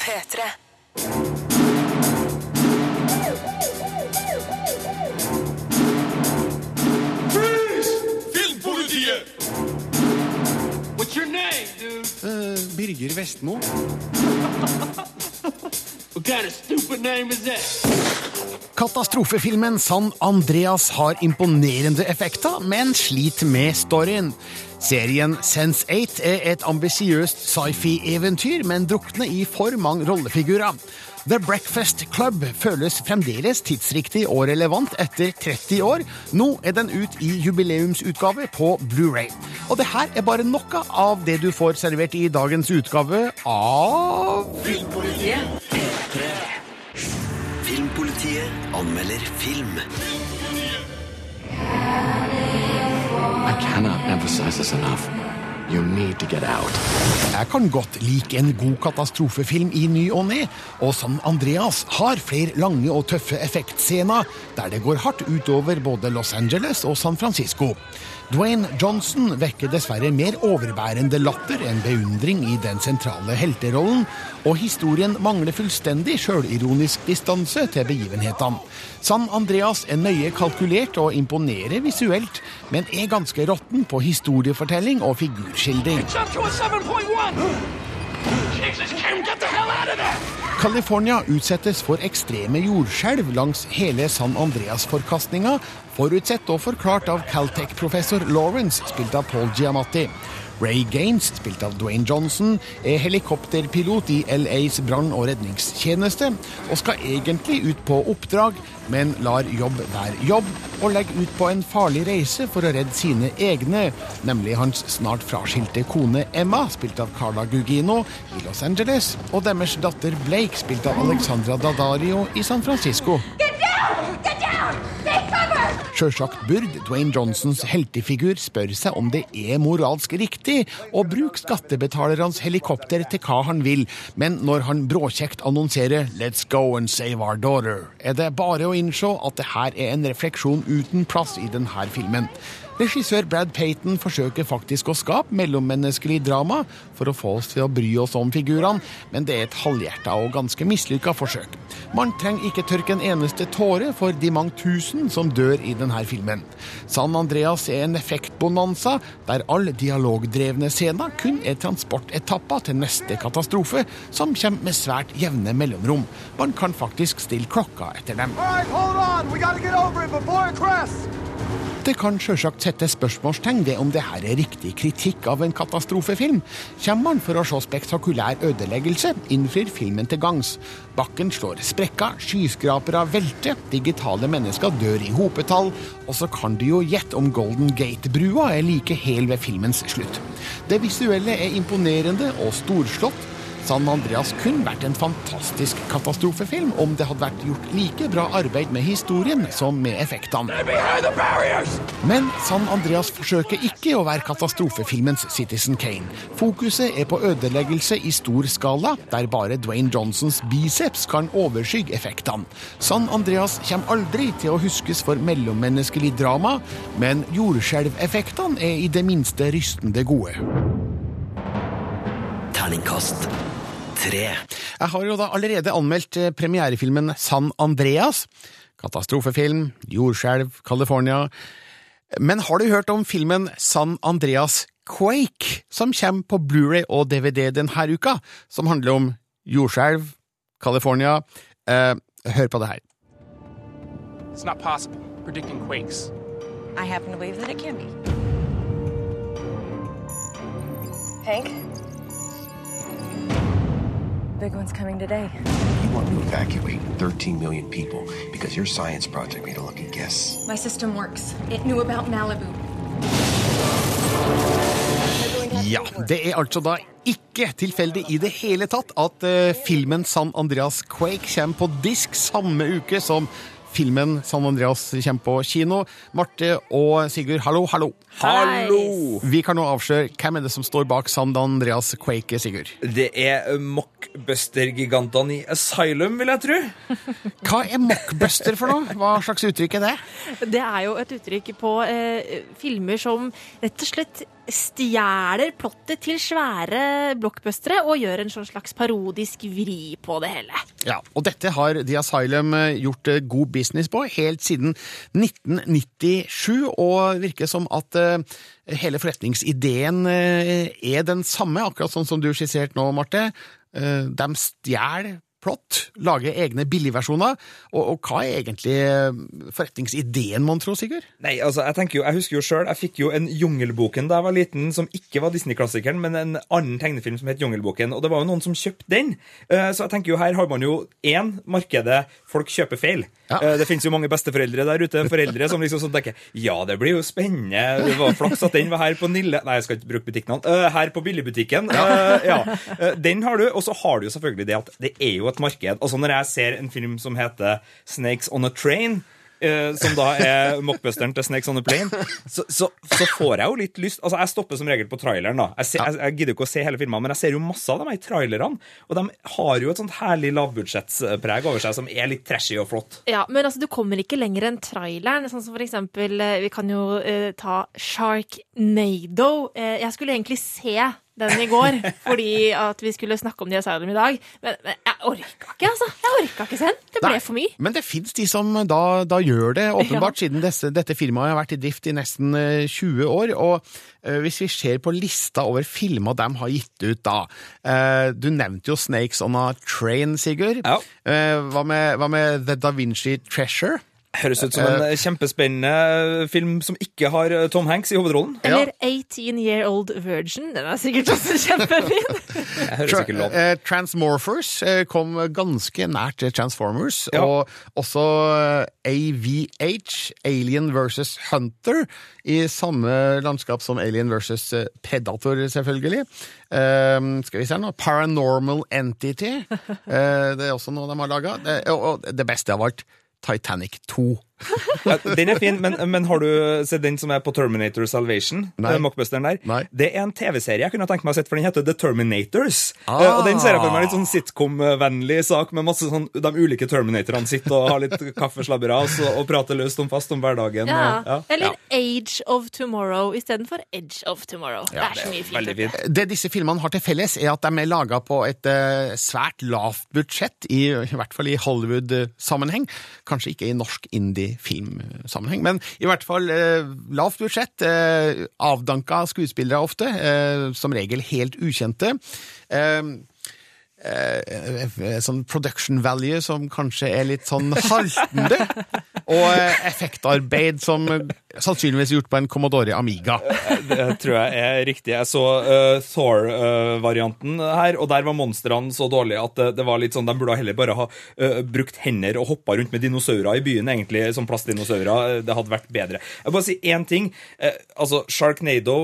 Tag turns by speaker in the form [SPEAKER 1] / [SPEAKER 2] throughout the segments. [SPEAKER 1] Petre. What's your name, dude? Uh, Birger Vestmo. Katastrofefilmen San Andreas har imponerende effekter, men sliter med storyen. Serien Sense8 er et ambisiøst sci-fi-eventyr, men drukner i for mange rollefigurer. The Breakfast Club føles fremdeles tidsriktig og relevant etter 30 år. Nå er den ut i jubileumsutgave på Blu-ray. Og det her er bare noe av det du får servert i dagens utgave av
[SPEAKER 2] Filmpolitiet. Filmpolitiet anmelder film. I
[SPEAKER 1] cannot emphasize this enough. You need to get out. Jeg kan godt like en god katastrofefilm i ny og ne, og San Andreas har flere lange og tøffe effektscener der det går hardt utover både Los Angeles og San Francisco. Dwayne Johnson vekker dessverre mer overbærende latter enn beundring i den sentrale helterollen, og historien mangler fullstendig sjølironisk distanse til begivenhetene. San Andreas er nøye kalkulert og imponerer visuelt, men er ganske råtten på historiefortelling og figur uskyldig. California utsettes for ekstreme jordskjelv langs hele San Andreas-forkastninga, forutsett og forklart av Caltech-professor Lawrence, spilt av Paul Giamatti. Ray Gaines, spilt av Dwayne Johnson, er helikopterpilot i LAs brann- og redningstjeneste, og skal egentlig ut på oppdrag, men lar jobb være jobb, og legger ut på en farlig reise for å redde sine egne, nemlig hans snart fraskilte kone Emma, spilt av Carla Gugino i Los Angeles, og deres datter Blake, spilt av Alexandra Dadario i San Francisco. Get Sjølsagt burde Dwayne Johnsons heltefigur spørre seg om det er moralsk riktig riktig og bruke skattebetalernes helikopter til hva han vil, men når han bråkjekt annonserer 'Let's go and save our daughter', er det bare å innse at det her er en refleksjon uten plass i denne filmen. Regissør Brad Payton forsøker faktisk å skape mellommenneskelig drama for å få oss til å bry oss om figurene, men det er et halvhjerta og ganske mislykka forsøk. Man trenger ikke tørke en eneste tåre for de mange tusen som dør i denne filmen. San Andreas er en effektbonanza der alle dialogdrevne scener kun er transportetappa til neste katastrofe, som kommer med svært jevne mellomrom. Man kan faktisk stille klokka etter dem. All right, hold on. We gotta get over it before it crashes. Det kan sjølsagt sette spørsmålstegn ved om det her er riktig kritikk av en katastrofefilm. Kommer man for å se spektakulær ødeleggelse, innfrir filmen til gangs. Bakken slår sprekker, skyskrapere velter, digitale mennesker dør i hopetall, og så kan du jo gjette om Golden Gate-brua er like hel ved filmens slutt. Det visuelle er imponerende og storslått. San Andreas kun vært en fantastisk katastrofefilm om det hadde vært gjort like bra arbeid med historien som med effektene. Men San Andreas forsøker ikke å være katastrofefilmens Citizen Kane. Fokuset er på ødeleggelse i stor skala, der bare Dwayne Johnsons biceps kan overskygge effektene. San Andreas kommer aldri til å huskes for mellommenneskelig drama, men jordskjelveffektene er i det minste rystende gode. Terningkast 3. Jeg har jo da allerede anmeldt eh, premierefilmen San Andreas. Katastrofefilm, jordskjelv, California. Men har du hørt om filmen San Andreas Quake, som kommer på Blu-ray og DVD denne uka, som handler om jordskjelv, California eh, Hør på det her. It's not possible predicting quakes. I happen to believe that it can be. Hank? big one's coming today. You want to evacuate 13 million people because your science project made a lucky guess. My system works. It knew about Malibu. Ja, det er altså da ikke tilfeldig i det hele tatt at eh, filmen San Andreas Quake kommer på disk samme uke som filmen San Andreas kommer på kino. Marte og Sigurd, hallo, hallo. Hallo! Vi kan nå avsløre hvem er det som står bak San Andreas Quake, Sigurd?
[SPEAKER 2] Det er mockbuster-gigantene i Asylum, vil jeg tro.
[SPEAKER 1] Hva er mockbuster for noe? Hva slags uttrykk er det?
[SPEAKER 3] Det er jo et uttrykk på eh, filmer som rett og slett stjeler plottet til svære blockbustere og gjør en sånn slags parodisk vri på det hele.
[SPEAKER 1] Ja, og dette har The Asylum eh, gjort eh, god business på helt siden 1997, og virker som at eh, hele forretningsideen er den samme, akkurat sånn som du skisserte nå, Marte. De stjeler plott, lage egne billigversjoner. Og, og, hva er egentlig eh, forretningsideen, mon tro, Sigurd?
[SPEAKER 2] Nei, altså, Jeg tenker jo, jeg husker jo sjøl, jeg fikk jo en Jungelboken da jeg var liten, som ikke var Disney-klassikeren, men en annen tegnefilm som het Jungelboken. Og det var jo noen som kjøpte den. Eh, så jeg tenker jo, her har man jo én markedet folk kjøper feil. Eh, det finnes jo mange besteforeldre der ute. Foreldre som liksom sånn tenker ja, det blir jo spennende. Det var flaks at den var her på Nille Nei, jeg skal ikke bruke butikknavn. Eh, her på Billigbutikken. Ja. Eh, den har du. Og så har du jo selvfølgelig det at det er jo et marked. Altså Når jeg ser en film som heter Snakes on a Train Eh, som da er mockbusteren til Snakes on a Plane, så, så, så, får jeg jo litt lyst Altså, jeg stopper som regel på traileren, da. Jeg, ser, jeg, jeg gidder ikke å se hele filmen, men jeg ser jo masse av dem i trailerne. Og de har jo et sånt herlig lavbudsjettspreg over seg som er litt trashy og flott.
[SPEAKER 3] Ja, men altså, du kommer ikke lenger enn traileren. Sånn som for eksempel eh, Vi kan jo uh, ta Sharknado. Uh, jeg skulle egentlig se den i går fordi at vi skulle snakke om The Asylum i dag. Men, men jeg orka ikke, altså. Jeg orka ikke se den. Det ble Nei, for mye.
[SPEAKER 1] Men det fins de som eh, da, da, gjør det, åpenbart, ja. siden desse, dette firmaet har vært i drift i nesten 20 eh, år. Og eh, hvis vi ser på lista over filmer de har gitt ut da Du nevnte jo 'Snakes On A Train', Sigurd. Ja. Hva, med, hva med The Da Vinci Treasure?
[SPEAKER 2] Høres ut som en eh, eh. kjempespennende film som ikke har eh, Tom Hanks i hovedrollen.
[SPEAKER 3] Eller 18 Year Old Virgin. Den er sikkert også kjempefin.
[SPEAKER 1] Tra uh, Transmorphers kom ganske nært Transformers. Ja. Og også AVH, Alien versus Hunter, i samme landskap som Alien versus Pedator, selvfølgelig. Uh, skal vi se nå Paranormal Entity. det er også noe de har laga. Og, og det beste har alt Titanic 2.
[SPEAKER 2] Ja, den er fin, men, men, har du sett den som er på Terminator Salvation? Nei. Mockbusteren der? Nei. Det er en TV-serie jeg kunne tenkt meg å sett, for den heter The Terminators. Ah. Eh, og den ser jeg for meg litt sånn sitcom-vennlig sak, med masse sånn de ulike terminatorene sitter og har litt kaffeslabberas og, og prater løst om fast om hverdagen. Ja.
[SPEAKER 3] Og, ja. Eller Age of Tomorrow istedenfor Edge of Tomorrow. det er
[SPEAKER 1] så mye fint. fint. Det disse filmene har til felles, er at de er laga på et uh, svært lavt budsjett, i, i hvert fall i Hollywood-sammenheng. Kanskje ikke i norsk indie i filmsammenheng. Men i hvert fall eh, lavt budsjett, eh, avdanka skuespillere ofte, eh, som regel helt ukjente. sånn production value som kanskje er litt sånn haltende, og effektarbeid som Sannsynligvis gjort på en Commodore Amiga.
[SPEAKER 2] Eh, eh, det tror jeg er riktig. Jeg så uh, Thor-varianten uh, her, og der var monstrene så dårlige at uh, det var litt sånn, de burde heller bare ha brukt hender og hoppa rundt med dinosaurer i byen, egentlig, som plastdinosaurer. Det hadde vært bedre. Jeg bare si én ting. altså, Sharknado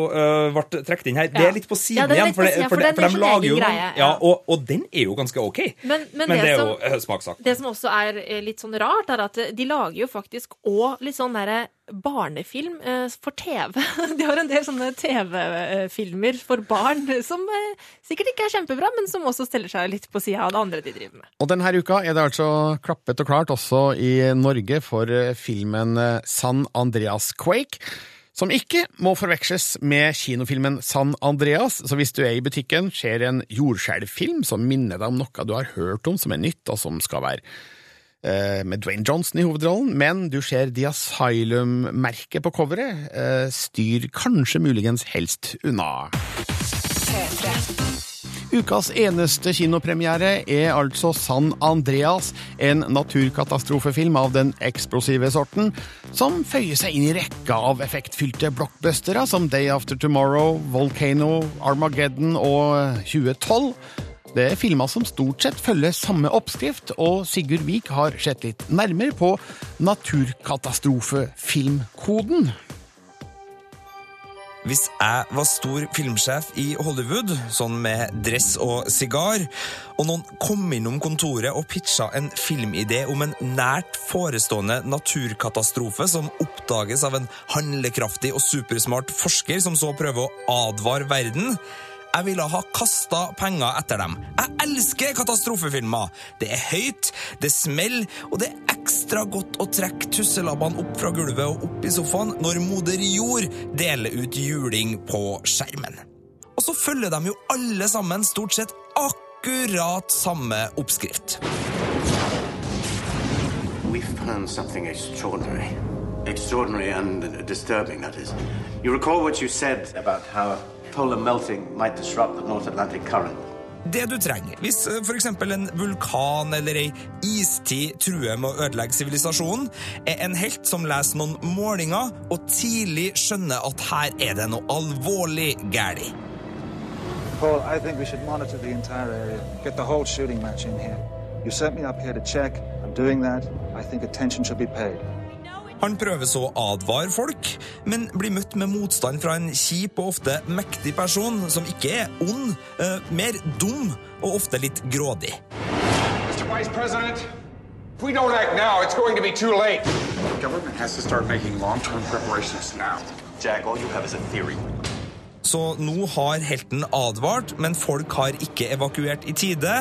[SPEAKER 2] ble trukket inn her. Ja. Det er litt på siden igjen, for, for, for, for de lager jo greie, ja. Og, og, den er jo ganske OK. Men, men, men
[SPEAKER 3] det,
[SPEAKER 2] er
[SPEAKER 3] som, jo smakssak. Det som også er litt sånn rart, er at de lager jo faktisk òg litt sånn derre barnefilm eh, for TV. De har en del sånne TV-filmer for barn som eh, sikkert ikke er kjempebra, men som også stiller seg litt på sida av det andre de driver med.
[SPEAKER 1] Og denne uka er det altså klappet og klart også i Norge for eh, filmen San Andreas Quake. Som ikke må forveksles med kinofilmen San Andreas, så hvis du er i butikken, ser en jordskjelvfilm som minner deg om noe du har hørt om som er nytt, og som skal være Eh, med Dwayne Johnson i hovedrollen, men du ser The Asylum-merket på coveret. Eh, styr kanskje muligens helst unna. Ukas eneste kinopremiere er altså San Andreas, en naturkatastrofefilm av den eksplosive sorten, som føyer seg inn i rekka av effektfylte blockbustere som Day After Tomorrow, Volcano, Armageddon og 2012 det er filmer som stort sett følger samme oppskrift, og Sigurd Vik har sett litt nærmere på naturkatastrofefilmkoden. Hvis jeg var stor filmsjef i Hollywood, sånn med dress og sigar, og noen kom innom kontoret og pitcha en filmidé om en nært forestående naturkatastrofe som oppdages av en handlekraftig og supersmart forsker som så prøver å advare verden jeg ville ha kasta penger etter dem. Jeg elsker katastrofefilmer! Det er høyt, det smeller, og det er ekstra godt å trekke tusselabbene opp fra gulvet og opp i sofaen når moder jord deler ut juling på skjermen. Og så følger de jo alle sammen stort sett akkurat samme oppskrift. We've found something extraordinary. Extraordinary and disturbing, that is. You recall what you said about how det du trenger hvis eh, f.eks. en vulkan eller ei istid truer med å ødelegge sivilisasjonen, er en helt som leser noen målinger og tidlig skjønner at her er det noe alvorlig galt. Paul, I think we should monitor the entire area. Get the whole shooting match in here. You sent me up here to check. I'm doing that. I think attention should be paid. Han prøver så å advare folk, men blir møtt med motstand fra en kjip og ofte mektig person som ikke er ond, eh, mer dum og ofte litt grådig. Mr. Vice President. If we don't act now, it's going to be too late. government has to start making long-term preparations now. Jack, all you have is a theory. Så nå har helten advart, men folk har ikke evakuert i tide.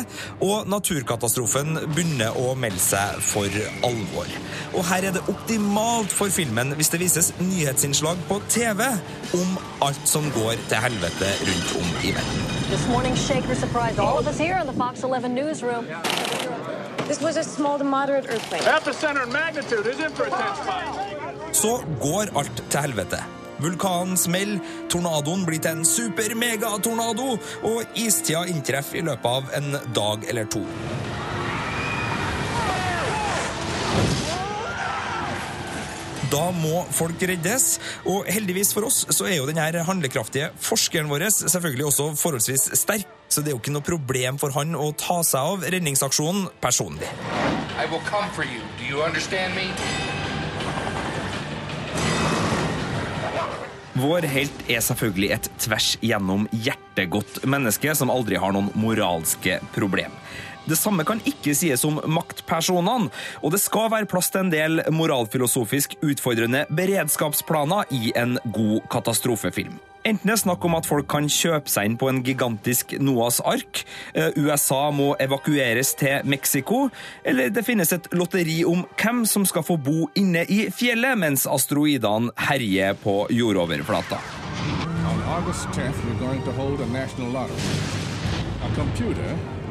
[SPEAKER 1] Og naturkatastrofen begynner å melde seg for alvor. Og her er det optimalt for filmen hvis det vises nyhetsinnslag på TV om alt som går til helvete rundt om i verden. Så går alt til helvete. Vulkanen smeller, tornadoen blir til en super-megatornado, og istida inntreffer i løpet av en dag eller to. Da må folk reddes. Og heldigvis for oss så er jo denne handlekraftige forskeren vår selvfølgelig også forholdsvis sterk, så det er jo ikke noe problem for han å ta seg av redningsaksjonen personlig. I will come for you. Do you understand me? Vår helt er selvfølgelig et tvers gjennom hjertegodt menneske som aldri har noen moralske problem. Det samme kan ikke sies om maktpersonene, og det skal være plass til en del moralfilosofisk utfordrende beredskapsplaner i en god katastrofefilm. Enten det er snakk om at folk kan kjøpe seg inn på en gigantisk Noas ark, eh, USA må evakueres til Mexico, eller det finnes et lotteri om hvem som skal få bo inne i fjellet mens asteroidene herjer på jordoverflata.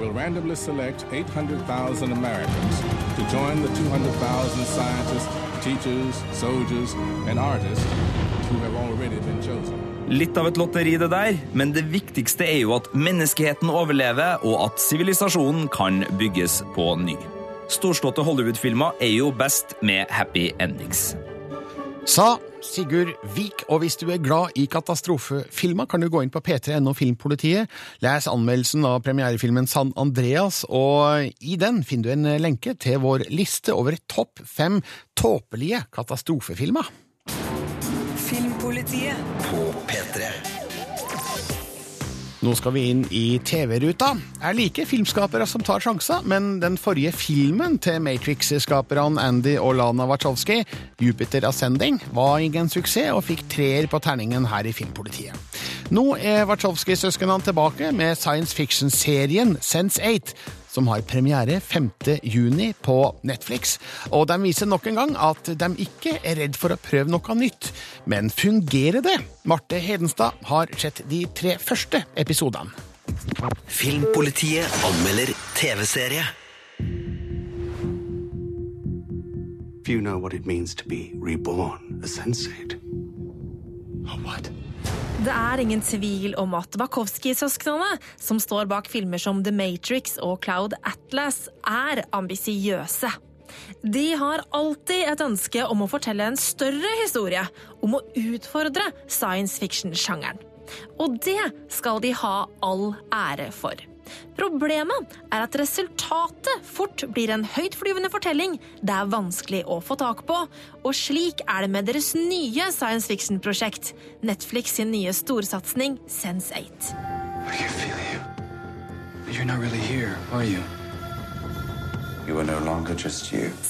[SPEAKER 1] will randomly select 800,000 Americans to join the 200,000 scientists, teachers, soldiers, and artists who have already been chosen. Litt av et lotteri, det der, men det viktigste er jo at menneskeheten overlever, og at sivilisasjonen kan bygges på ny. Storslåtte Hollywood-filmer er jo best med happy endings. Sa Sigurd Vik, og hvis du er glad i katastrofefilmer, kan du gå inn på p3.no Filmpolitiet. Les anmeldelsen av premierefilmen San Andreas, og i den finner du en lenke til vår liste over topp fem tåpelige katastrofefilmer. Filmpolitiet på P3. Nå skal vi inn i TV-ruta. Jeg liker filmskapere som tar sjanser, men den forrige filmen til Matrix-skaperne Andy og Lana Wachowski, 'Jupiter Ascending', var ingen suksess og fikk treer på terningen her i Filmpolitiet. Nå er Wachowski-søsknene tilbake med science fiction-serien Sense8 som har premiere 5.6 på Netflix. Og de viser nok en gang at de ikke er redd for å prøve noe nytt. Men fungerer det? Marte Hedenstad har sett de tre første episodene. Filmpolitiet anmelder TV-serie. If
[SPEAKER 3] you know what it means to be reborn a sensate. A what? Det er ingen tvil om at wachowski søsknene som står bak filmer som The Matrix og Cloud Atlas, er ambisiøse. De har alltid et ønske om å fortelle en større historie, om å utfordre science fiction-sjangeren. Og det skal de ha all ære for. Problemet er at resultatet fort blir en høytflyvende fortelling det er vanskelig å få tak på. Og slik er det med deres nye science fiction-prosjekt, Netflix sin nye storsatsing Sense8.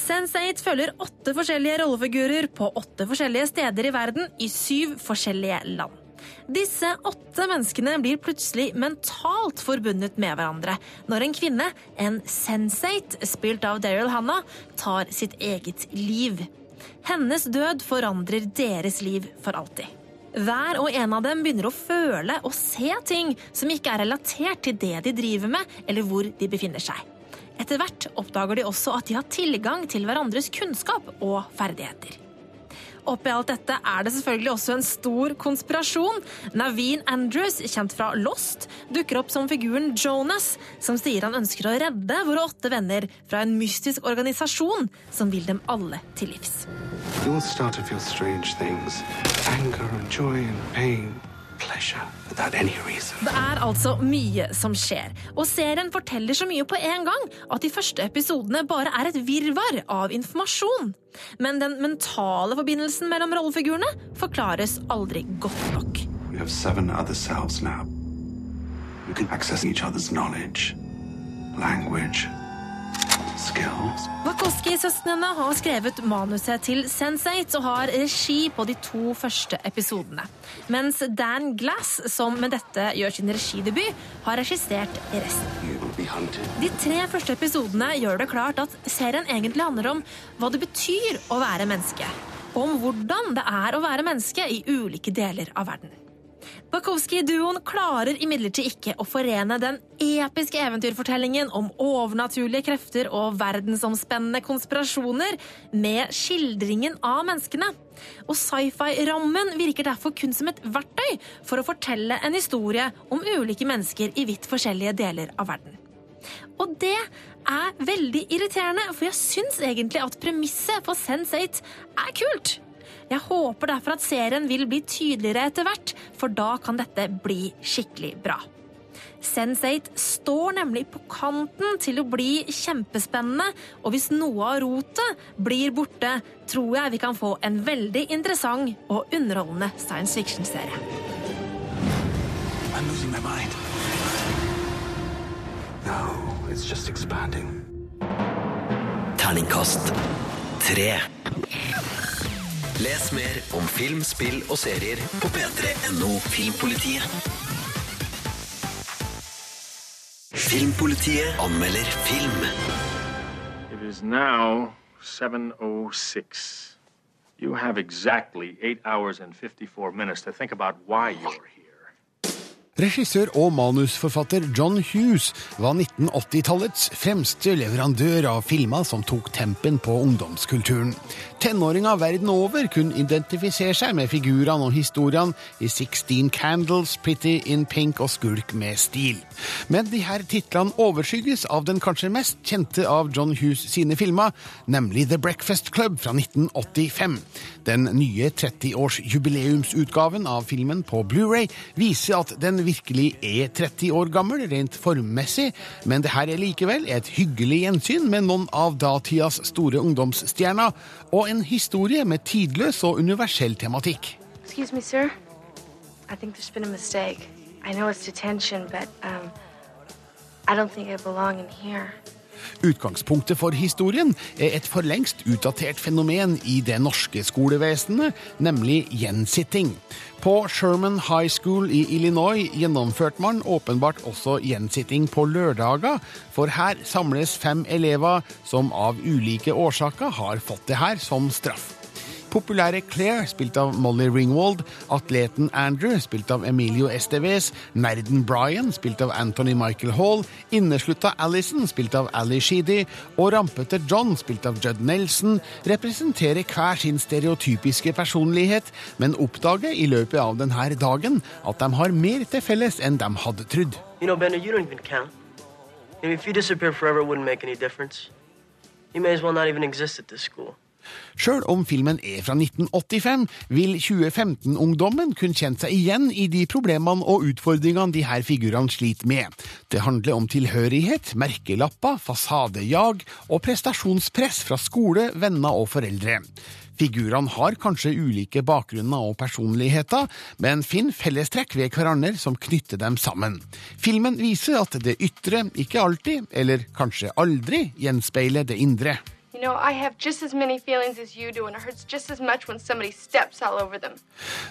[SPEAKER 3] Sense8 følger åtte forskjellige rollefigurer på åtte forskjellige steder i verden i syv forskjellige land. Disse åtte menneskene blir plutselig mentalt forbundet med hverandre når en kvinne, en sensate, spilt av Daryl Hannah, tar sitt eget liv. Hennes død forandrer deres liv for alltid. Hver og en av dem begynner å føle og se ting som ikke er relatert til det de driver med, eller hvor de befinner seg. Etter hvert oppdager de også at de har tilgang til hverandres kunnskap og ferdigheter. Oppi alt dette er det selvfølgelig også en stor konspirasjon. Naveen Andrews, kjent fra Lost, dukker opp som figuren Jonas, som sier han ønsker å redde våre åtte venner fra en mystisk organisasjon som vil dem alle til livs. You'll start to feel strange things. Anger and joy and det er altså mye som skjer, og serien forteller så mye på en gang at de første episodene bare er et virvar av informasjon. Men den mentale forbindelsen mellom rollefigurene forklares aldri godt nok. We have seven other selves now. We can access each other's knowledge, language Makoski-søstrene har skrevet manuset til Sense8 og har regi på de to første episodene. Mens Dan Glass, som med dette gjør sin regidebut, har regissert resten. De tre første episodene gjør det klart at serien egentlig handler om hva det betyr å være menneske. Om hvordan det er å være menneske i ulike deler av verden. Bakowski-duoen klarer imidlertid ikke å forene den episke eventyrfortellingen om overnaturlige krefter og verdensomspennende konspirasjoner med skildringen av menneskene. Og sci-fi-rammen virker derfor kun som et verktøy for å fortelle en historie om ulike mennesker i vidt forskjellige deler av verden. Og det er veldig irriterende, for jeg syns egentlig at premisset på Sense8 er kult. Jeg håper derfor at serien vil bli tydeligere etter hvert, for da kan dette bli skikkelig bra. Sense8 står nemlig på kanten til å bli kjempespennende, og hvis noe av rotet blir borte, tror jeg vi kan få en veldig interessant og underholdende science fiction-serie. No, it's just expanding. Terningkast tre. Les mer om film, spill og serier på p3.no
[SPEAKER 1] Filmpolitiet. Filmpolitiet anmelder film. It is now 7.06. You have exactly 8 hours and 54 minutes to think about why you are here. Regissør og manusforfatter John Hughes var 1980-tallets fremste leverandør av filmer som tok tempen på ungdomskulturen. Tenåringer verden over kunne identifisere seg med figurene og historiene i Sixteen Candles, Pretty in Pink og Skulk med stil. Men de her titlene overskygges av den kanskje mest kjente av John Hughes sine filmer, nemlig The Breakfast Club fra 1985. Den nye 30-årsjubileumsutgaven av filmen på Blu-ray viser at den virkelig er 30 år gammel, rent formmessig, men det her er likevel et hyggelig gjensyn med noen av datidas store ungdomsstjerner, og en historie med tidløs og universell tematikk. Excuse me, sir. I think there's been a mistake. I know it's detention, but um, I don't think I belong in here. Utgangspunktet for historien er et for lengst utdatert fenomen i det norske skolevesenet, nemlig gjensitting. På Sherman High School i Illinois gjennomførte man åpenbart også gjensitting på lørdager, for her samles fem elever som av ulike årsaker har fått det her som straff. Populære Claire, spilt av Molly Ringwald, atleten Andrew, spilt av Emilio Estevez, nerden Brian, spilt av Anthony Michael Hall, inneslutta Alison, spilt av Ali Sheedy, og rampete John, spilt av Judd Nelson, representerer hver sin stereotypiske personlighet, men oppdager i løpet av denne dagen at de har mer til felles enn de hadde trodd. You know, Bender, you don't even count. I mean, if you disappeared forever, it wouldn't make any difference. You may as well not even exist at this school. Sjøl om filmen er fra 1985, vil 2015-ungdommen kunne kjenne seg igjen i de problemene og utfordringene de her figurene sliter med. Det handler om tilhørighet, merkelapper, fasadejag og prestasjonspress fra skole, venner og foreldre. Figurene har kanskje ulike bakgrunner og personligheter, men finn fellestrekk ved hverandre som knytter dem sammen. Filmen viser at det ytre ikke alltid, eller kanskje aldri, gjenspeiler det indre. You know, I have just as many feelings as you do, and it hurts just as much when somebody steps all over them.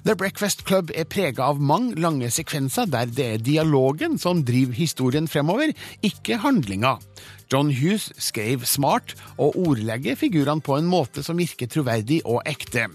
[SPEAKER 1] The Breakfast Club er prega av mange lange sekvenser der det er dialogen som driver historien fremover, ikke handlinga. John Hughes skrev smart og ordlegger figurene på en måte som virker troverdig og ekte.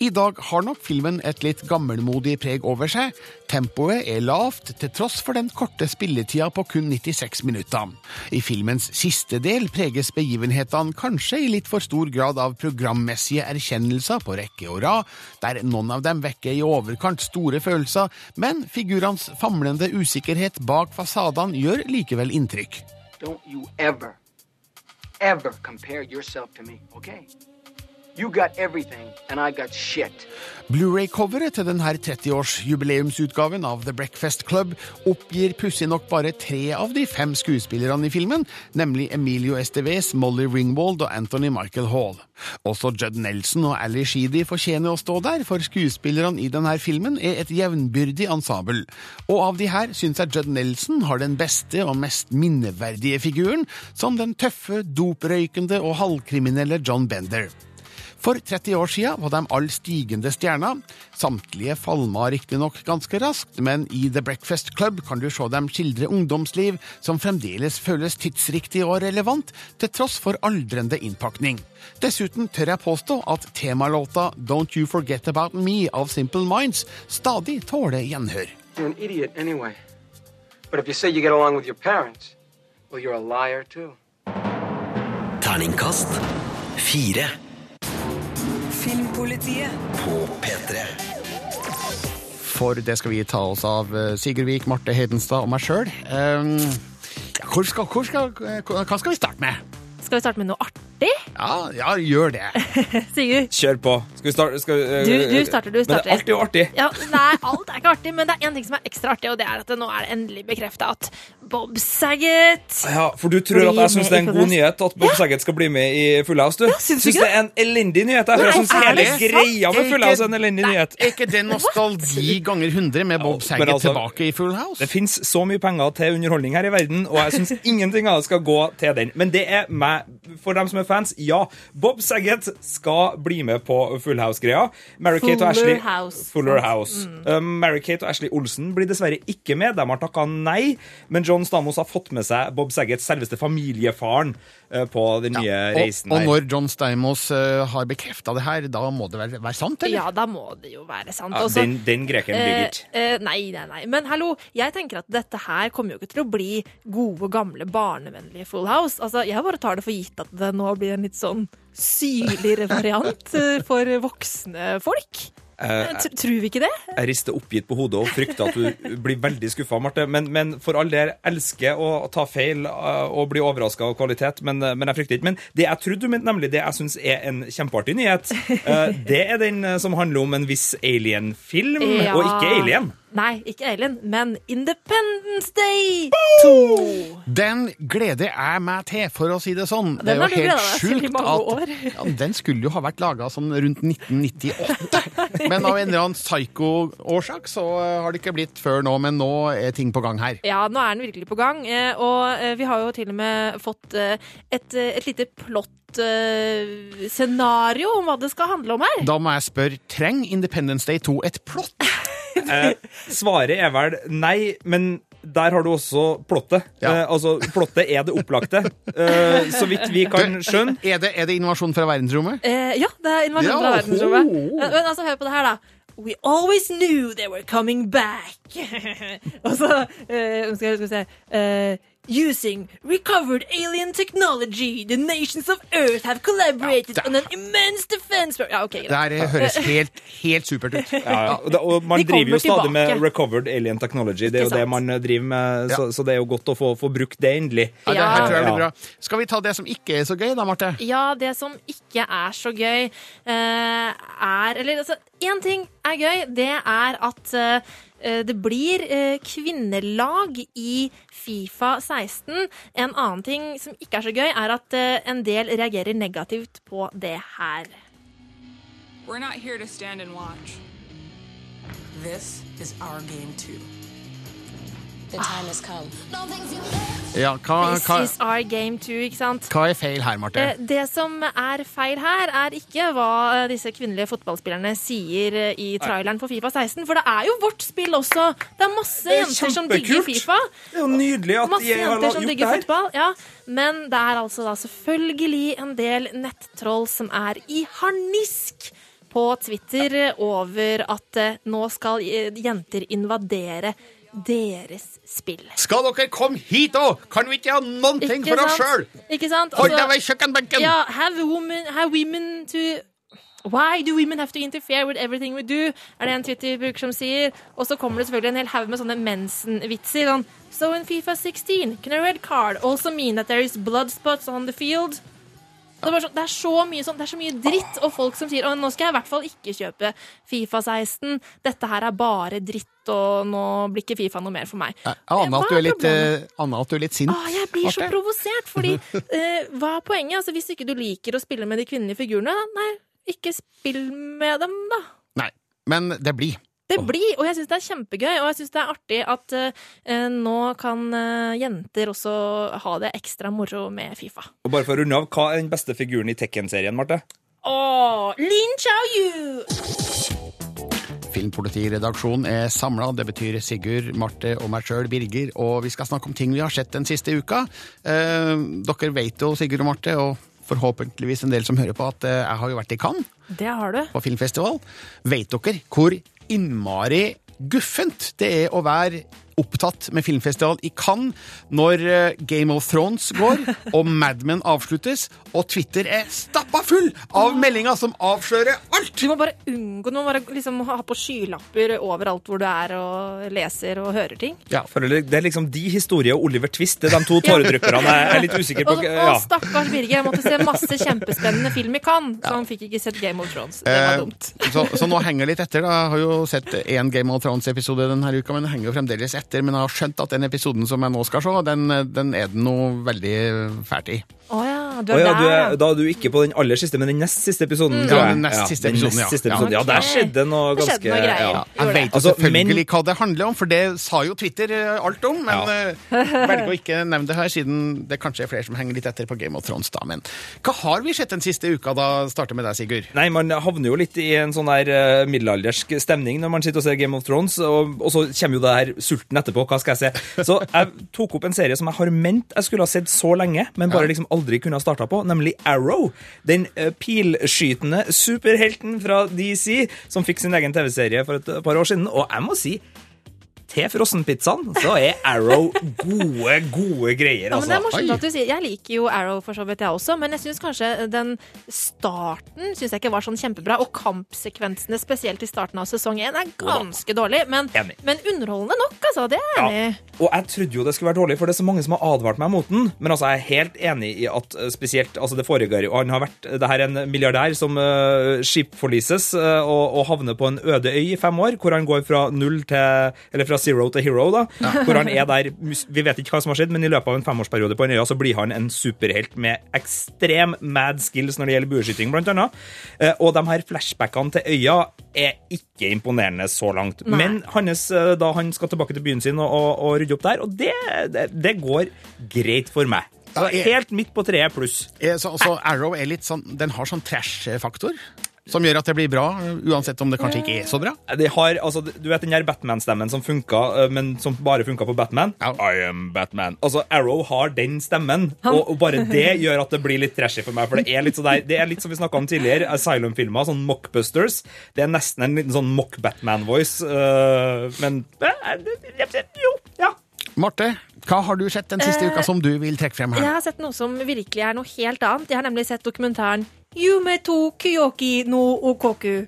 [SPEAKER 1] I dag har nok filmen et litt gammelmodig preg over seg. Tempoet er lavt, til tross for den korte spilletida på kun 96 minutter. I filmens siste del preges begivenhetene kanskje i litt for stor grad av programmessige erkjennelser på rekke og rad, der noen av dem vekker i overkant store følelser, men figurenes famlende usikkerhet bak fasadene gjør likevel inntrykk. Don't you ever, ever compare yourself to me, okay? You got everything, and I got shit. Blu-ray-coveret til denne 30-årsjubileumsutgaven av The Breakfast Club oppgir pussig nok bare tre av de fem skuespillerne i filmen, nemlig Emilio Estevez, Molly Ringwald og Anthony Michael Hall. Også Judd Nelson og Ali Sheedy fortjener å stå der, for skuespillerne i denne filmen er et jevnbyrdig ensemble. Og av de her syns jeg Judd Nelson har den beste og mest minneverdige figuren, som den tøffe, doprøykende og halvkriminelle John Bender. For 30 år sia var de all stigende stjerner. Samtlige falma riktignok ganske raskt, men i The Breakfast Club kan du se dem skildre ungdomsliv som fremdeles føles tidsriktig og relevant, til tross for aldrende innpakning. Dessuten tør jeg påstå at temalåta Don't You Forget About Me av Simple Minds stadig tåler gjenhør. You're an idiot anyway. But if you say you get along with your parents, well, you're a liar too. Terningkast fire. Filmpolitiet på P3. For det skal vi ta oss av eh, Sigurd Vik, Marte Heidenstad og meg sjøl. Ehm, eh,
[SPEAKER 2] hva skal vi starte med?
[SPEAKER 3] Skal vi starte med noe artig?
[SPEAKER 2] Ja, ja, gjør det. Sigurd? Kjør på. Skal vi starte?
[SPEAKER 3] Skal eh, du, du, starter, du starter. Men det
[SPEAKER 2] er alltid og artig.
[SPEAKER 3] Ja, nei, alt er ikke artig, men det er én ting som er ekstra artig, og det er at det nå er endelig bekrefta at Bob Saget.
[SPEAKER 2] Ja, For du tror at jeg syns det er en god nyhet at Bob ja. Saget skal bli med i Full House? du? Ja, syns syns det er en elendig nyhet. Jeg syns hele greia med Full House er en elendig Nei. nyhet.
[SPEAKER 1] Er ikke
[SPEAKER 2] det
[SPEAKER 1] nostalgi ganger 100 med Bob Saget altså, tilbake i Full House?
[SPEAKER 2] Det fins så mye penger til underholdning her i verden, og jeg syns ingenting av det skal gå til den. Men det er meg. For dem som er fans, ja. Bob Saget skal bli med på Full House-greia. mary Ashley House. Fuller House. Mm. Uh, eh, Mary-Kate og Ashley Olsen blir dessverre ikke med. De har takka nei. men John Ron Stamos har fått med seg Bob Saggets selveste familiefaren eh, på den nye ja, og, reisen.
[SPEAKER 1] her. Og når John Stamos eh, har bekrefta det her, da må det vel være, sant, eller?
[SPEAKER 3] Ja, da må det jo være sant. Ja,
[SPEAKER 1] Også, den, den grekeren eh, Birgit. Eh,
[SPEAKER 3] eh, nei, nei, nei. Men hallo, jeg tenker at dette her kommer jo ikke til å bli gode, gamle, barnevennlige Full House. Altså, jeg bare tar det for gitt at det nå blir en litt sånn syrligere variant for voksne folk. Jeg, eh, eh, Tror vi ikke det?
[SPEAKER 2] Jeg rister oppgitt på hodet og frykter at du blir veldig skuffa, Marte. Men, men, for all del, elsker å ta feil eh, og bli overraska av kvalitet, men, men, jeg frykter ikke. Men det jeg trodde du mente, nemlig det jeg syns er en kjempeartig nyhet, det er den som handler om en viss alien-film, ja. og ikke alien.
[SPEAKER 3] Nei, ikke Alien, men Independence Day 2.
[SPEAKER 1] Den gleder jeg meg til, for å si det sånn. Den det er jo helt sjukt at ja, Den skulle jo ha vært laga sånn rundt 1998. men av en eller annen psycho årsak så eh, har det ikke blitt før nå, men nå er ting på gang her.
[SPEAKER 3] Ja, nå er den virkelig på gang, eh, og eh, vi har jo til og med fått et, et lite plott scenario om hva det skal handle om her.
[SPEAKER 1] Da må jeg spørre, trenger Independence Day 2 et plott?
[SPEAKER 2] Eh, svaret er vel nei, men der har du også plottet. Ja. Eh, altså, plottet er det opplagte, eh, så vidt vi kan skjønne. Er
[SPEAKER 1] det, er det innovasjon fra verdensrommet?
[SPEAKER 3] Eh, ja, det er innovasjon ja, fra verdensrommet. Oh. Men altså, hør på det her, da. We always knew they were coming back. Og så skal vi se Eh
[SPEAKER 1] Using recovered alien technology, the nations of Earth have collaborated ja, on an immense defense ja, okay, Det her høres helt, helt supert ut.
[SPEAKER 2] Ja, og man driver jo stadig tilbake. med recovered alien technology. Det er jo det man eh, driver med, så, så, det er jo godt å få, få brukt det endelig. Ja, det her tror
[SPEAKER 1] jeg blir bra. Skal vi ta det som ikke er så gøy, da, Marte?
[SPEAKER 3] Ja, det som ikke er så gøy, eh, er Eller altså, én ting er gøy, det er at uh, Eh, det blir eh, kvinnelag i Fifa 16. En annen ting som ikke er så gøy, er at eh, en del reagerer negativt på det her. We're not here to stand and watch.
[SPEAKER 1] This is our game too. Ja, hva, This is our game too, ikke sant? Hva er feil her, Marte?
[SPEAKER 3] Det som er feil her, er ikke hva eh, disse kvinnelige fotballspillerne sier eh, i traileren for Fifa 16, for det er jo vårt spill også. Det er masse jenter som digger Fifa.
[SPEAKER 2] Det er jo nydelig at masse jeg har gjort det her. Fotball, ja.
[SPEAKER 3] Men det er altså da selvfølgelig en del nettroll som er i harnisk på Twitter over at eh, nå skal jenter invadere Fifa deres spill.
[SPEAKER 1] Skal dere komme hit òg? Kan vi ikke ha noen ting
[SPEAKER 3] for
[SPEAKER 1] oss
[SPEAKER 3] sjøl? Hold altså,
[SPEAKER 1] deg ved kjøkkenbenken!
[SPEAKER 3] Ja, have women, have women to Why do women have to interfere with everything we do? Er det en Twitter-bruker som sier. Og så kommer det selvfølgelig en hel haug med sånne mensenvitser vitser Sånn, so in Fifa 16 can a red card also mean that there is blood spots on the field? Det er, så, det, er så mye sånn, det er så mye dritt, og folk som sier nå skal jeg i hvert fall ikke kjøpe Fifa 16, dette her er bare dritt, og nå blir ikke Fifa noe mer for meg.
[SPEAKER 1] Jeg aner at, eh, at, du er litt sint.
[SPEAKER 3] Åh, ah, jeg blir så provosert, fordi eh, hva er poenget? Altså, hvis ikke du liker å spille med de kvinnelige figurene, nei, ikke spill med dem, da.
[SPEAKER 1] Nei, men det blir.
[SPEAKER 3] Det blir! Og jeg syns det er kjempegøy, og jeg syns det er artig at uh, nå kan uh, jenter også ha det ekstra moro med Fifa.
[SPEAKER 2] Og bare for å runde av, hva er den beste figuren i Tekken-serien, Marte?
[SPEAKER 3] Åh, Lin Chao-yu!
[SPEAKER 1] Filmpolitiredaksjonen er samla. Det betyr Sigurd, Marte og meg sjøl, Birger. Og vi skal snakke om ting vi har sett den siste uka. Eh, dere vet jo, Sigurd og Marte, og forhåpentligvis en del som hører på, at jeg har jo vært i Cannes. Det har du. På filmfestival. Vet dere hvor innmari guffent det er å være opptatt med filmfestival i Cannes når eh, Game of Thrones går og Mad Men avsluttes, og Twitter er stappa full av meldinger som avslører alt!
[SPEAKER 3] Du må bare unngå Du må bare liksom ha på skylapper overalt hvor du er og leser og hører ting.
[SPEAKER 1] Ja, Det er liksom de historie og Oliver Twist, det er de to tåredrypperne jeg er litt usikker på.
[SPEAKER 3] Ja.
[SPEAKER 1] Og,
[SPEAKER 3] stakkars Birger, jeg måtte se masse kjempespennende film i Cannes, så han fikk ikke sett Game of Thrones. Det var eh, dumt. så,
[SPEAKER 1] så, nå henger jeg litt etter, da. Jeg har jo sett én Game of Thrones-episode denne uka, men henger jo fremdeles etter etter, men jeg har skjønt at den episoden som jeg nå skal se, den, den er det noe veldig fælt i.
[SPEAKER 3] Oh, ja. Du
[SPEAKER 2] er, oh,
[SPEAKER 3] ja,
[SPEAKER 2] du er, da er du ikke på den aller siste, men den nest siste episoden. Mm.
[SPEAKER 1] Ja, den nest siste episoden, ja. Siste episoden.
[SPEAKER 2] ja. Okay. der skjedde noe ganske skjedde
[SPEAKER 1] noe ja. Jeg vet jo altså, selvfølgelig men... hva det handler om, for det sa jo Twitter eh, alt om. Men ja. Eh, velger å ikke nevne det her, siden det kanskje er flere som henger litt etter på Game of Thrones. da, Men hva har vi sett den siste uka, da? Starter med deg, Sigurd.
[SPEAKER 2] Nei, Man havner jo litt i en sånn her eh, middelaldersk stemning når man sitter og ser Game of Thrones, og, og så kommer jo det her sulten dagen etterpå. Hva skal jeg se? Så jeg tok opp en serie som jeg har ment jeg skulle ha sett så lenge, men bare liksom aldri kunne ha starta på, nemlig Arrow. Den eh, pilskytende superhelten fra DC som fikk sin egen TV-serie for et par år siden. Og jeg må si til frossenpizzaen, så er Arrow gode, gode greier.
[SPEAKER 3] Ja, men det er
[SPEAKER 2] altså.
[SPEAKER 3] morsomt at du sier Jeg liker jo Arrow for så vidt, jeg også, men jeg syns kanskje den starten synes jeg ikke var sånn kjempebra. Og kampsekvensene, spesielt i starten av sesong én, er ganske dårlig. Men, men, underholdende nok, altså. Det er jeg enig i. Ja.
[SPEAKER 2] Og jeg trodde jo det skulle være dårlig, for det er så mange som har advart meg mot den. Men altså, jeg er helt enig i at eh, spesielt altså det foregår jo Han har vært eh, det her er en milliardær som uh, eh, skipforlises uh, og, og havner på en øde øy i fem år, hvor han går fra null til Eller fra zero to hero, da, ja. hvor han er der Vi vet ikke hva som har skjedd, men i løpet av en femårsperiode på en øya så blir han en superhelt med ekstrem mad skills når det gjelder bueskyting, blant annet. Eh, og de her flashbackene til øya er ikke imponerende så langt. Nei. Men hans, eh, da han skal tilbake til byen sin og, og, og rydde opp der, og det, det, det går greit for meg. Så helt midt på treet pluss.
[SPEAKER 1] Eh, så, så Arrow er litt sånn Den har sånn trash-faktor? Som gjør at det blir bra, uansett om det kanskje ikke er så bra?
[SPEAKER 2] Det har, altså, du vet den der Batman-stemmen som funka, øh, men som bare funka på Batman? Ja. I am Batman. Altså, Arrow har den stemmen, og, og, bare det gjør at det blir litt trashy for meg. For det er litt, der, det er litt som vi snakka om tidligere, Asylum-filmer, sånn mockbusters. Det er nesten en liten sånn mock-Batman-voice, uh, men eh,
[SPEAKER 1] Jo, ja. Marte, hva har du sett den siste eh, uka som du vil trekke frem her?
[SPEAKER 3] Jeg har sett noe som virkelig er noe helt annet. Jeg har nemlig sett dokumentaren Yume to Kyoki no Okoku.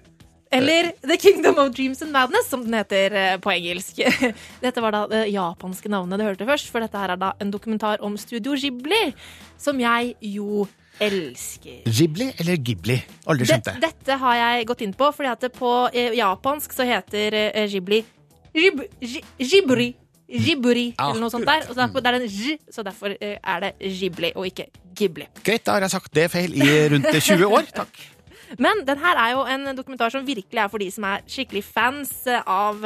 [SPEAKER 3] Eller eh. The Kingdom of Dreams and Madness, som den heter eh, på engelsk. Dette var da det japanske navnet du hørte først, for dette her er da en dokumentar om Studio Ghibli, som jeg jo elsker.
[SPEAKER 1] Ghibli eller Ghibli?
[SPEAKER 3] Aldri skjønt det. Dette har jeg gått inn på, fordi at på eh, japansk så heter Ghibli Ghibri. Jiburi, ah, eller noe sånt der. Og så derfor, det er en j, så derfor eh, er det Ghibli og ikke Ghibli.
[SPEAKER 1] Greit, da har jeg sagt det feil i rundt 20 år. Takk.
[SPEAKER 3] Men den her er jo en dokumentar som virkelig er for de som er skikkelig fans av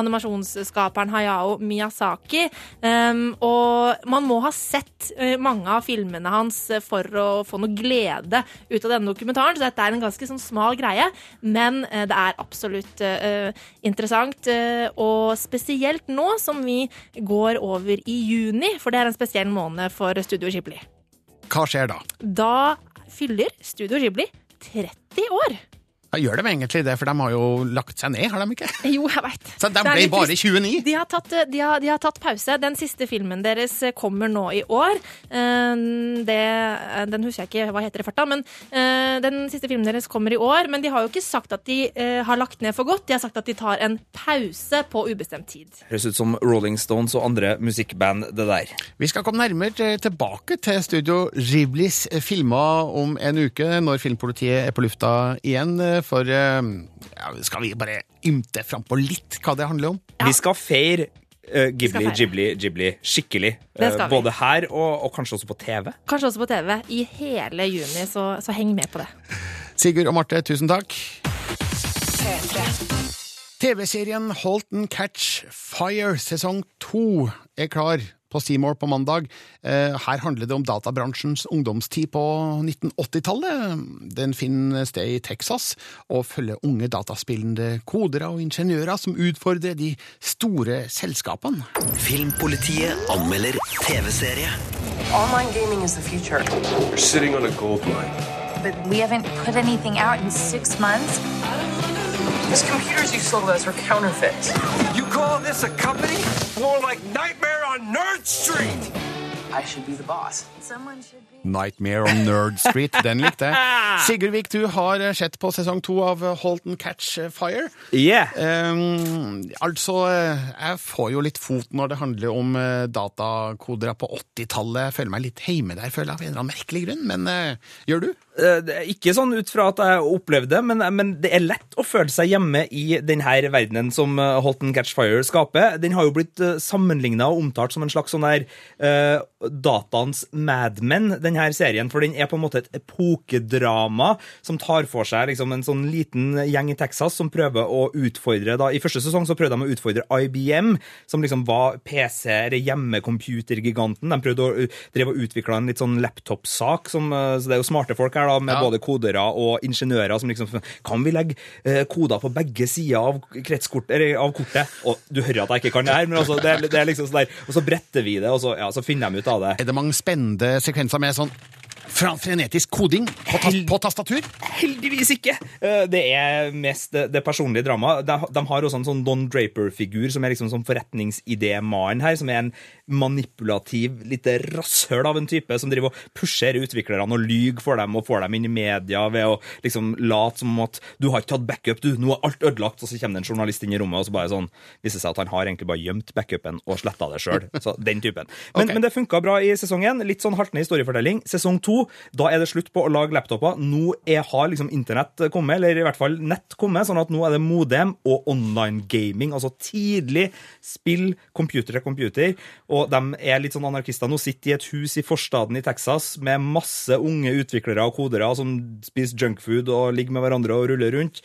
[SPEAKER 3] animasjonsskaperen Hayao Miyazaki. Um, og man må ha sett eh, mange av filmene hans for å få noe glede ut av denne dokumentaren, så dette er en ganske sånn smal greie. Men eh, det er absolutt uh, interessant, uh, og spesielt nå som vi går over i juni, for det er en spesiell måned for Studio Ghibli.
[SPEAKER 1] Hva skjer da?
[SPEAKER 3] Da fyller Studio Ghibli 30 år!
[SPEAKER 1] Da gjør de egentlig det, for de har jo lagt seg ned, har de ikke?
[SPEAKER 3] Jo, jeg vet.
[SPEAKER 1] Så de ble bare 29.
[SPEAKER 3] De har, tatt, de, har, de har, tatt, pause. Den siste filmen deres eh, kommer nå i år. Eh, det, eh, den husker jeg ikke hva heter i farta, men den siste filmen deres kommer i år. Men de har jo ikke sagt at de har lagt ned for godt, de har sagt at de tar en pause på ubestemt tid.
[SPEAKER 2] Høres ut som Rolling Stones og andre musikkband, det der.
[SPEAKER 1] Vi skal komme nærmere tilbake til Studio Riblis filmer om en uke, når filmpolitiet er på lufta igjen for eh, ja, Skal vi bare ymte frampå litt hva det handler om? Ja. Eh,
[SPEAKER 2] vi skal feire uh, Ghibli, Ghibli, Ghibli skikkelig. Uh, både her og, og, kanskje også på TV.
[SPEAKER 3] Kanskje også på TV. I hele juni, så, så heng med på det.
[SPEAKER 1] Sigurd og Marte, tusen takk. TV-serien Holton Catch Fire sesong to er klar på Seymour på mandag. Eh, her handler det om databransjens ungdomstid på 1980-tallet. Den finner sted i Texas, og følger unge dataspillende kodere og ingeniører som utfordrer de store selskapene. Filmpolitiet anmelder TV-serie. Online gaming is the future. We're sitting on a gold mine. But we haven't put anything out in six months. These computers you sold us were counterfeits. You call this a company? More like Nightmare on Nerd Street! I should be the boss. Nightmare on Nerd Street. Den likte jeg. Sigurd Vik, du har eh, sett på sesong to av eh, Holton Catch eh, Fire.
[SPEAKER 2] Yeah.
[SPEAKER 1] Um, altså, jeg får jo litt fot når det handler om datakoder på 80-tallet. Jeg Føler meg litt heime der, føler jeg, av en eller annen merkelig grunn. Men uh, gjør du?
[SPEAKER 2] Det er ikke sånn ut fra at jeg opplevde det, men, men, det er lett å føle seg hjemme i denne verdenen som Holton Catch Fire skaper. Den har jo blitt sammenligna og omtalt som en slags sånn der uh, dataens merke Mad Men, denne serien, for den er på en måte et epokedrama som tar for seg liksom, en sånn liten gjeng i Texas som prøver å utfordre da, I første sesong så prøvde de å utfordre IBM, som liksom var PC- eller hjemmekomputergiganten. De prøvde å drive og utvikle en litt sånn laptop-sak, så det er jo smarte folk her, da, med ja. både kodere og ingeniører som liksom sånn, Kan vi legge koder på begge sider av, kretskort, eller, av kortet? Og du hører at jeg ikke kan det her, men altså, det, det er liksom sånn der Og så bretter vi det, og så, ja, så finner de ut av det.
[SPEAKER 1] Er det mange spender sekvenser med sånn fra frenetisk koding på, ta på, tastatur?
[SPEAKER 2] Heldigvis ikke. Eh, det er mest det, personlige dramaet. De, har også en sånn Don Draper-figur, som er liksom som forretningsidémannen her, som er en manipulativ, lite rasshøl av en type, som driver og pusher utviklerne og lyver for dem og får dem inn i media ved å liksom late som at du har ikke tatt backup, du, nå er alt ødelagt, og så kommer det en journalist inn i rommet, og så bare sånn viser seg at han har egentlig bare gjemt backupen og sletta det sjøl. Så den typen. Men, okay. men det funka bra i sesong én. Litt sånn haltende historiefortelling. Sesong to da er det slutt på å lage laptoper. Nå er, har liksom internett kommet, eller i hvert fall nett kommet, sånn at nå er det modem og online gaming. Altså tidlig spill, computer til computer. Og de er litt sånn anarkister. Nå sitter de i et hus i forstaden i Texas med masse unge utviklere og kodere som spiser junkfood og ligger med hverandre og ruller rundt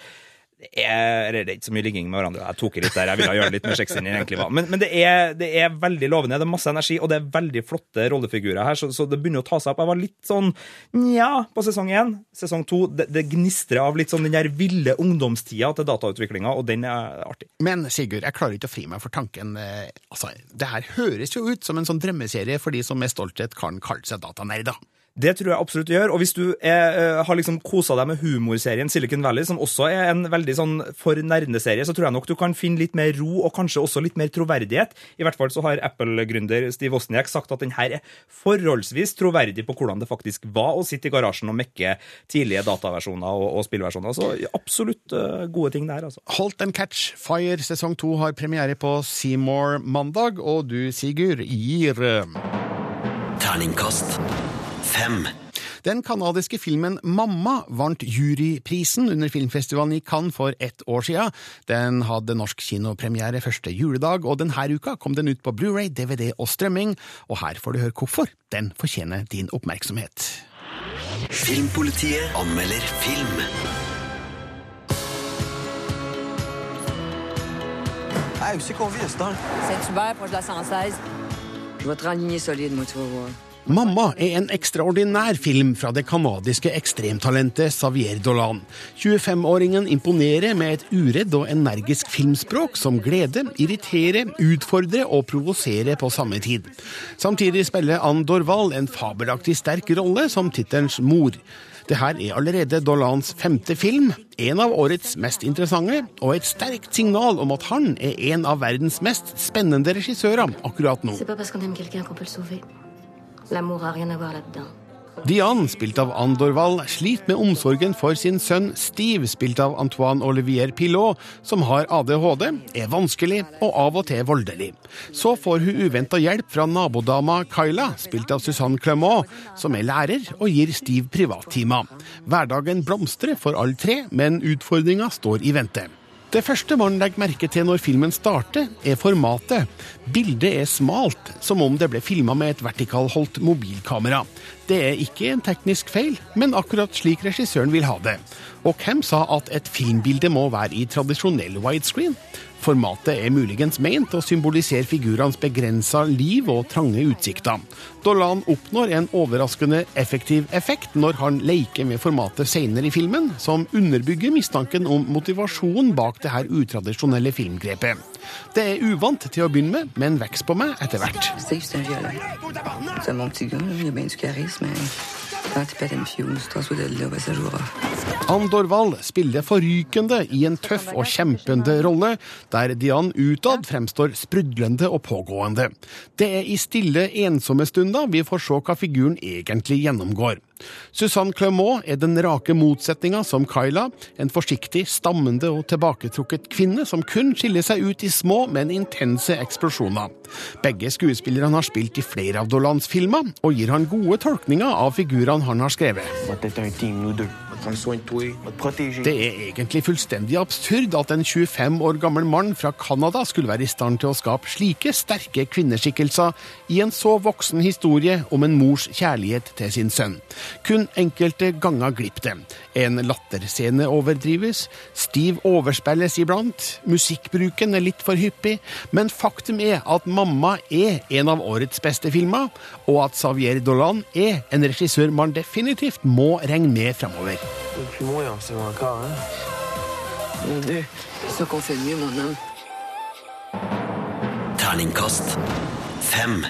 [SPEAKER 2] er, det er ikke så mye ligging med hverandre. Jeg tok i litt der, jeg ville gjøre litt med sexen egentlig. Men, men det, er, det, er, veldig lovende. Det er masse energi, og det er veldig flotte rollefigurer her, så, så det begynner å ta seg opp. Jeg var litt sånn nja på sesong én. Sesong to det, det gnistrer av litt sånn den der ville ungdomstida til datautviklinga, og den er artig.
[SPEAKER 1] Men Sigurd, jeg klarer ikke å fri meg for tanken. Eh, altså, det her høres jo ut som en sånn drømmeserie for de som med stolthet kan kalle seg datanerder.
[SPEAKER 2] Det tror jeg absolutt du gjør. Og hvis du er, eh, har liksom kosa deg med humorserien Silicon Valley, som også er en veldig sånn for nerde-serie, så tror jeg nok du kan finne litt mer ro og kanskje også litt mer troverdighet. I hvert fall så har Apple-gründer Steve Wozniak sagt at den her er forholdsvis troverdig på hvordan det faktisk var å sitte i garasjen og mekke tidlige dataversjoner og, og spillversjoner. Så absolutt uh, gode ting der, altså.
[SPEAKER 1] Holdt and catch. Fire sesong to har premiere på Seymour mandag, og du, Sigurd, gir eh, Terningkast fem. Den canadiske filmen Mamma vant juryprisen under filmfestivalen i Cannes for ett år sia. Den hadde norsk kinopremiere første juledag, og denne uka kom den ut på Blu-ray, DVD og strømming. Og her får du høre hvorfor den fortjener din oppmerksomhet. Filmpolitiet anmelder film. Jeg er ikke overbevist. Cette super proche de la 116. Votre alignée solide, moi, tu vas 'Mamma' er en ekstraordinær film fra det canadiske ekstremtalentet Xavier Dolan. 25-åringen imponerer med et uredd og energisk filmspråk som gleder, irriterer, utfordrer og provoserer på samme tid. Samtidig spiller Anne Dorval en fabelaktig sterk rolle som tittelens mor. Det her er allerede Dolans femte film, en av årets mest interessante, og et sterkt signal om at han er en av verdens mest spennende regissører akkurat nå. L'amour Diane, spilt av Andorval, sliter med omsorgen for sin sønn Steve, spilt av Antoine Olivier Pilot, som har ADHD, er vanskelig og av og til voldelig. Så får hun uventa hjelp fra nabodama Kyla, spilt av Suzanne Clement, som er lærer og gir Steve privattimer. Hverdagen blomstrer for alle tre, men utfordringa står i vente. Det første man legger merke til når filmen starter, er formatet. Bildet er smalt, som om det ble filma med et vertikalholdt mobilkamera. Det er ikke en teknisk feil, men akkurat slik regissøren vil ha det. Og hvem sa at et filmbilde må være i tradisjonell widescreen? Formatet er muligens meint å symbolisere figurenes begrensa liv og trange utsikter. Dolan oppnår en overraskende effektiv effekt når han leker med formatet senere i filmen, som underbygger mistanken om motivasjonen bak det her utradisjonelle filmgrepet. Det er uvant til å begynne med, men vokser på meg etter hvert vært Andor Wahl spiller forrykende i en tøff og kjempende rolle, der Dian utad fremstår sprudlende og pågående. Det er i stille, ensomme stunder vi får se hva figuren egentlig gjennomgår. Suzanne Clermont er den rake motsetninga som Kyla, en forsiktig, stammende og tilbaketrukket kvinne som kun skiller seg ut i små, men intense eksplosjoner. Begge skuespillerne har spilt i flere av Dolans filmer, og gir han gode tolkninger av figurene han har skrevet. Det er egentlig fullstendig absurd at en 25 år gammel mann fra Canada skulle være i stand til å skape slike sterke kvinneskikkelser i en så voksen historie om en mors kjærlighet til sin sønn. Kun enkelte ganger glipper det. En latterscene overdrives, stiv overspilles iblant, musikkbruken er litt for hyppig, men faktum er at 'Mamma' er en av årets beste filmer, og at Xavier Dolan er en regissør man definitivt må regne med framover. Du, så konfundert, mannen. Terningkast
[SPEAKER 4] fem.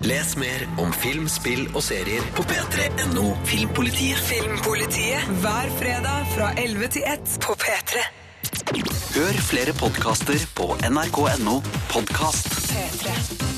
[SPEAKER 4] Les mer om film, spill og serier på p3.no Filmpolitiet. Filmpolitiet hver fredag fra 11 til 1 på P3. Hør flere podkaster på nrk.no podkast. P3.